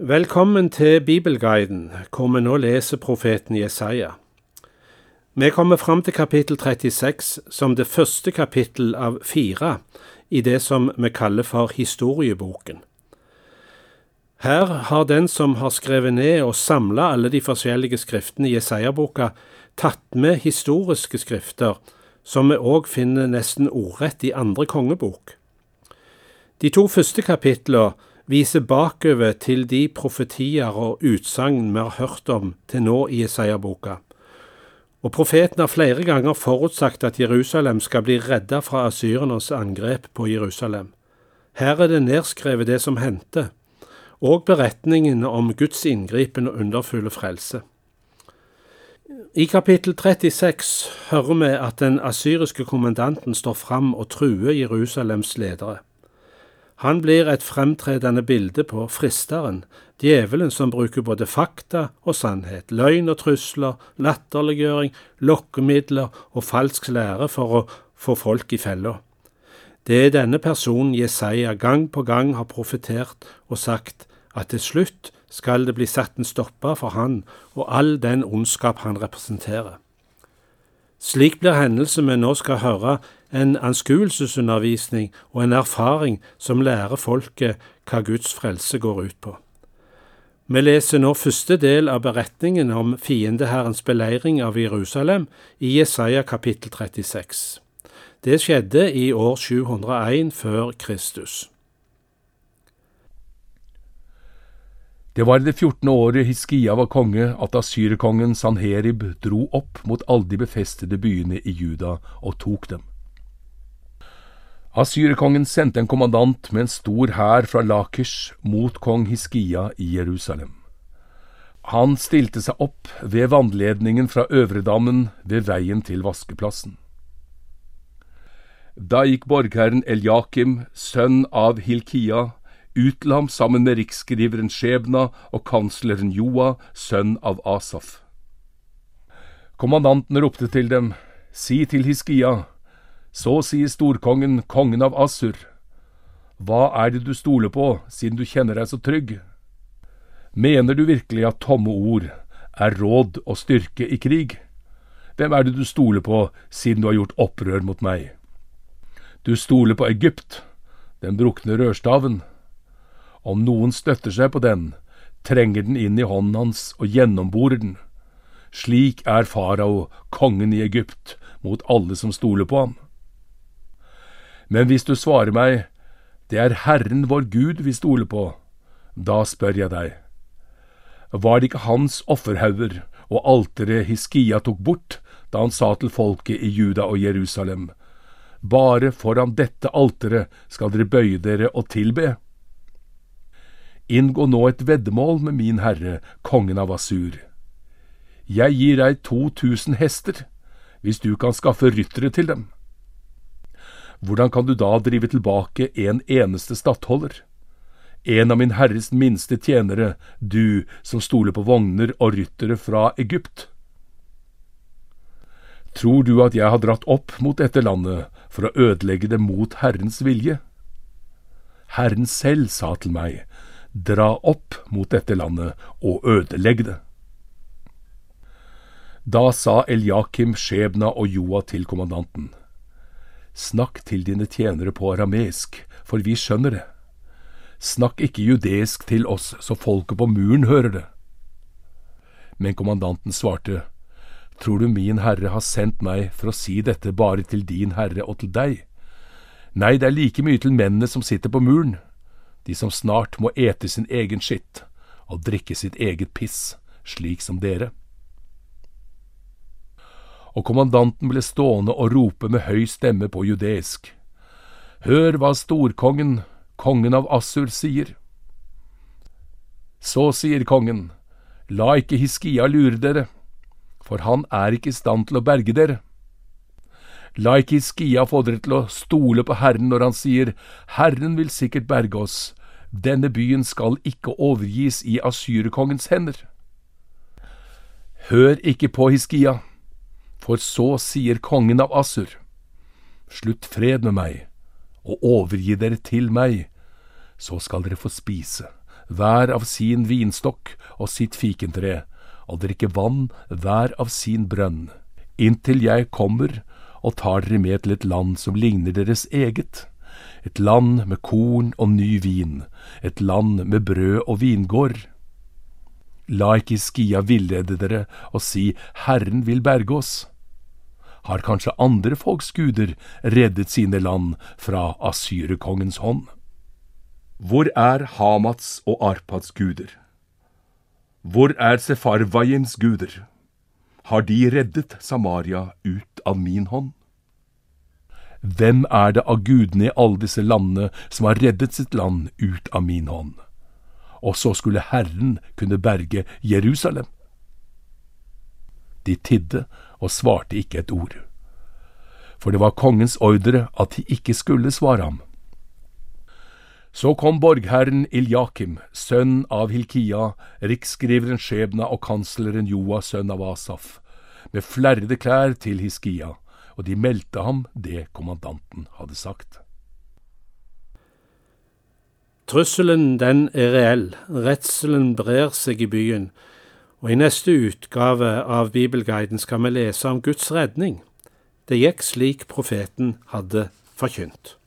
Velkommen til Bibelguiden, hvor vi nå leser profeten Jesaja. Vi kommer fram til kapittel 36 som det første kapittel av fire i det som vi kaller for historieboken. Her har den som har skrevet ned og samla alle de forskjellige skriftene i Jesaja-boka, tatt med historiske skrifter, som vi òg finner nesten ordrett i andre kongebok. De to første kapitlene viser bakover til de profetier og utsagn vi har hørt om til nå i Isaiah-boka. Og profeten har flere ganger forutsagt at Jerusalem skal bli redda fra asyrernes angrep på Jerusalem. Her er det nedskrevet det som hendte, og beretningen om Guds inngripen og underfulle frelse. I kapittel 36 hører vi at den asyriske kommandanten står fram og truer Jerusalems ledere. Han blir et fremtredende bilde på fristeren, djevelen som bruker både fakta og sannhet, løgn og trusler, latterliggjøring, lokkemidler og falsk lære for å få folk i fella. Det er denne personen Jesaja gang på gang har profetert og sagt at til slutt skal det bli satt en stopper for han og all den ondskap han representerer. Slik blir hendelsen vi nå skal høre, en anskuelsesundervisning og en erfaring som lærer folket hva Guds frelse går ut på. Vi leser nå første del av beretningen om fiendeherrens beleiring av Jerusalem i Jesaja kapittel 36. Det skjedde i år 701 før Kristus. Det var i det fjortende året Hiskia var konge at asyrkongen Sanherib dro opp mot alle de befestede byene i Juda og tok dem. Asyrkongen sendte en kommandant med en stor hær fra Lakish mot kong Hiskia i Jerusalem. Han stilte seg opp ved vannledningen fra Øvredammen ved veien til vaskeplassen. Da gikk borgherren Eljakim, sønn av Hilkia, ut til ham sammen med riksskriveren Skjebna og kansleren Joa, sønn av Asaf. Kommandanten ropte til dem, Si til Hiskia, så sier storkongen, kongen av Assur, hva er det du stoler på, siden du kjenner deg så trygg? Mener du virkelig at tomme ord er råd og styrke i krig? Hvem er det du stoler på, siden du har gjort opprør mot meg? Du stoler på Egypt, den brukne rørstaven. Om noen støtter seg på den, trenger den inn i hånden hans og gjennomborer den. Slik er farao, kongen i Egypt, mot alle som stoler på ham. Men hvis du svarer meg, det er Herren vår Gud vi stoler på, da spør jeg deg, var det ikke hans offerhauger og alteret Hiskia tok bort da han sa til folket i Juda og Jerusalem, bare foran dette alteret skal dere bøye dere og tilbe? Inngå nå et veddemål med min herre, kongen av Asur. Jeg gir deg to tusen hester, hvis du kan skaffe ryttere til dem hvordan kan du da drive tilbake en eneste stattholder? En av min herres minste tjenere, du som stoler på vogner og ryttere fra Egypt? Tror du at jeg har dratt opp mot dette landet for å ødelegge det mot Herrens vilje? Herren selv sa til meg, dra opp mot dette landet og ødelegg det. Da sa Eljakim, Skjebna og Joa til kommandanten. Snakk til dine tjenere på arameisk, for vi skjønner det. Snakk ikke judeisk til oss så folket på muren hører det. Men kommandanten svarte, Tror du min herre har sendt meg for å si dette bare til din herre og til deg? Nei, det er like mye til mennene som sitter på muren, de som snart må ete sin egen skitt og drikke sitt eget piss, slik som dere og kommandanten ble stående og rope med høy stemme på judeisk. Hør hva storkongen, kongen av Assur, sier. Så sier kongen, la ikke Hiskia lure dere, for han er ikke i stand til å berge dere. La ikke Hiskia få dere til å stole på Herren når han sier, Herren vil sikkert berge oss, denne byen skal ikke overgis i asyrkongens hender. Hør ikke på Hiskia for så sier kongen av Assur, slutt fred med meg, og overgi dere til meg, så skal dere få spise, hver av sin vinstokk og sitt fikentre, og drikke vann hver av sin brønn, inntil jeg kommer og tar dere med til et land som ligner deres eget, et land med korn og ny vin, et land med brød og vingård. La ikke Skia villede dere og si Herren vil berge oss. Har kanskje andre folks guder reddet sine land fra asyrekongens hånd? Hvor er Hamats og Arpads guder? Hvor er Sefarvaims guder? Har de reddet Samaria ut av min hånd? Hvem er det av gudene i alle disse landene som har reddet sitt land ut av min hånd? Og så skulle Herren kunne berge Jerusalem. De tidde og svarte ikke et ord, for det var kongens ordre at de ikke skulle svare ham. Så kom borgherren Iljakim, sønn av Hilkia, riksskriveren Skjebna og kansleren Joa, sønn av Asaf, med flerrede klær til Hiskia, og de meldte ham det kommandanten hadde sagt. Trusselen den er reell, redselen brer seg i byen, og i neste utgave av Bibelguiden skal vi lese om Guds redning. Det gikk slik profeten hadde forkynt.